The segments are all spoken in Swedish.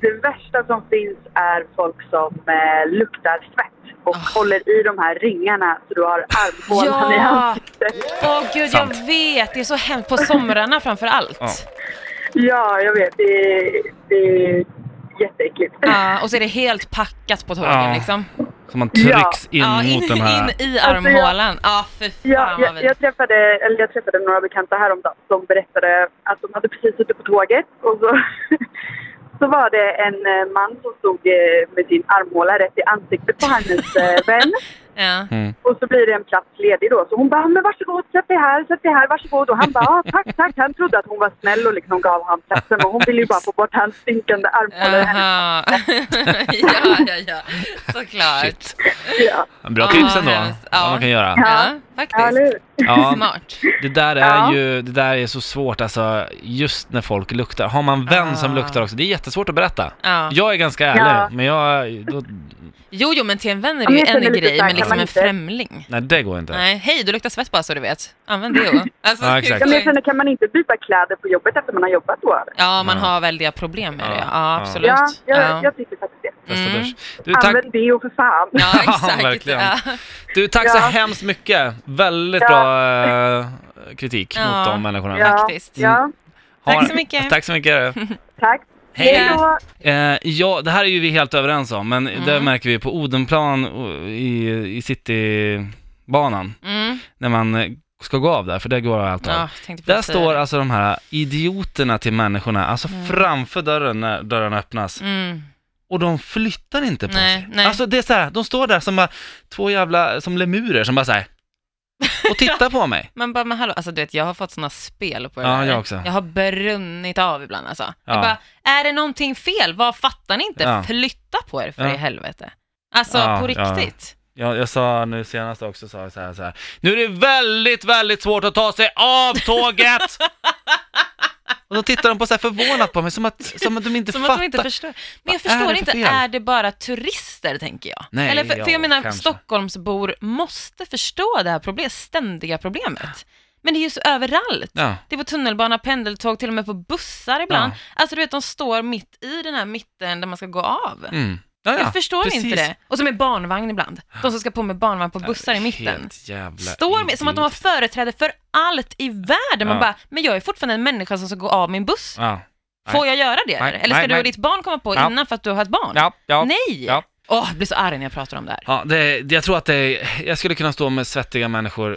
det värsta som finns är folk som eh, luktar svett och Ah. håller i de här ringarna så du har armhålan i Ja! ansiktet. Åh gud, Sant. jag vet. Det är så hemskt. På somrarna framför allt. Ja. Ja, jag vet. Det är, det är jätteäckligt. Ja, och så är det helt packat på tågen Ja. liksom. Så man trycks in ja, mot den här... in i Alltså, armhålan. Ja, för fan Ja, jag, jag, träffade, eller jag träffade några bekanta häromdagen som berättade att de hade precis suttit på tåget och så, så var det en eh, man som stod eh, med sin armhåla rätt i ansiktet på hennes eh, vän. Ja. Mm. Och så blir det en plats ledig då. Så hon bara, men varsågod, sätt dig här, sätt dig här, varsågod. Och han bara, ah, tack, tack. Han trodde att hon var snäll och liksom gav han platsen. Och hon ville ju bara få bort hans stinkande armhåla. Ja, ja, ja. Såklart. Ja, Bra Ja, tips ändå, hemskt. vad Ja. man kan göra. Ja, Ja, faktiskt. Ja, Smart. det där är Ja. ju, det där är så svårt alltså, just när folk luktar. Har man vän som Ah. luktar också, det är jättesvårt att berätta. Ja. Jag är ganska ärlig, Ja. men jag, då, Jo, jo, men till en vän är Ja, det ju en grej, men liksom en inte- främling. nej det går inte. Nej, hej, du luktar svett bara så du vet. Använd deo. Alltså, Ja, exakt. Ja, men jag känner, kan man inte byta kläder på jobbet efter man har jobbat då? Ja, man Ja. har väldiga problem med det. Ja, Ja, ja. absolut. Ja, jag, Ja. jag tycker faktiskt det. Mm. dusch. Du, tack, Använd deo för fan. Ja, Ja, exakt. verkligen. Ja. du, tack så Ja. hemskt mycket. Väldigt Ja. bra eh, kritik Ja. mot de människorna. Ja, faktiskt. ja, Tack Ha- så mycket. Tack så mycket. tack. Hej. Då. Eh, ja, det här är ju vi helt överens om, men Mm. det märker vi på Odenplan i, i Citybanan, Mm. när man eh, ska gå av där, för det går allt av. Ja, Där står alltså de här idioterna till människorna, alltså Mm. framför dörren när dörren öppnas. Och de flyttar inte på Nej, sig. nej. Alltså det är så här, de står där som bara, två jävla, som lemurer som bara så här och tittar på mig. Man bara, men hallå, alltså du vet, jag har fått sådana spel på det Ja, där. jag också. Jag har brunnit av ibland alltså. Ja. Jag bara, är det någonting fel? Vad fattar ni inte? Ja. Flytta på er för Ja. i helvete. Alltså Ja, på riktigt. Jag, jag sa nu senast också, sa jag så här, så här, nu är det väldigt, väldigt svårt att ta sig av tåget! och då tittar de på så här förvånat på mig, som att, som att de inte Som fattar. att de inte förstår. Men jag Vad är förstår för inte, fel? är det bara turister tänker jag? Nej, Eller för, för ja, jag menar, kanske. Stockholmsbor måste förstå det här problemet, ständiga problemet. Men det är ju så överallt. Ja, Det är på tunnelbana, pendeltåg, till och med på bussar ibland. Alltså du vet, de står mitt i den här mitten där man ska gå av. mm. Ja, ja jag förstår precis. inte det. Och som är barnvagn ibland. De som ska på med barnvagn på bussar i mitten. Står med, som att de har företräde för allt i världen. Man Ja. bara, men jag är fortfarande en människa som ska gå av min buss. Ja, Får jag göra det? Nej, eller? ska nej, du och ditt barn komma på innan för att du har ett barn? Nej! ja. Åh, jag blir så arg när jag pratar om det här. Ja, det, jag tror att det är, jag skulle kunna stå med svettiga människor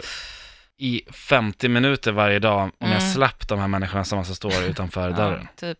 i 50 minuter varje dag om jag Mm. slapp de här människorna som alltså står utanför dörren. Typ.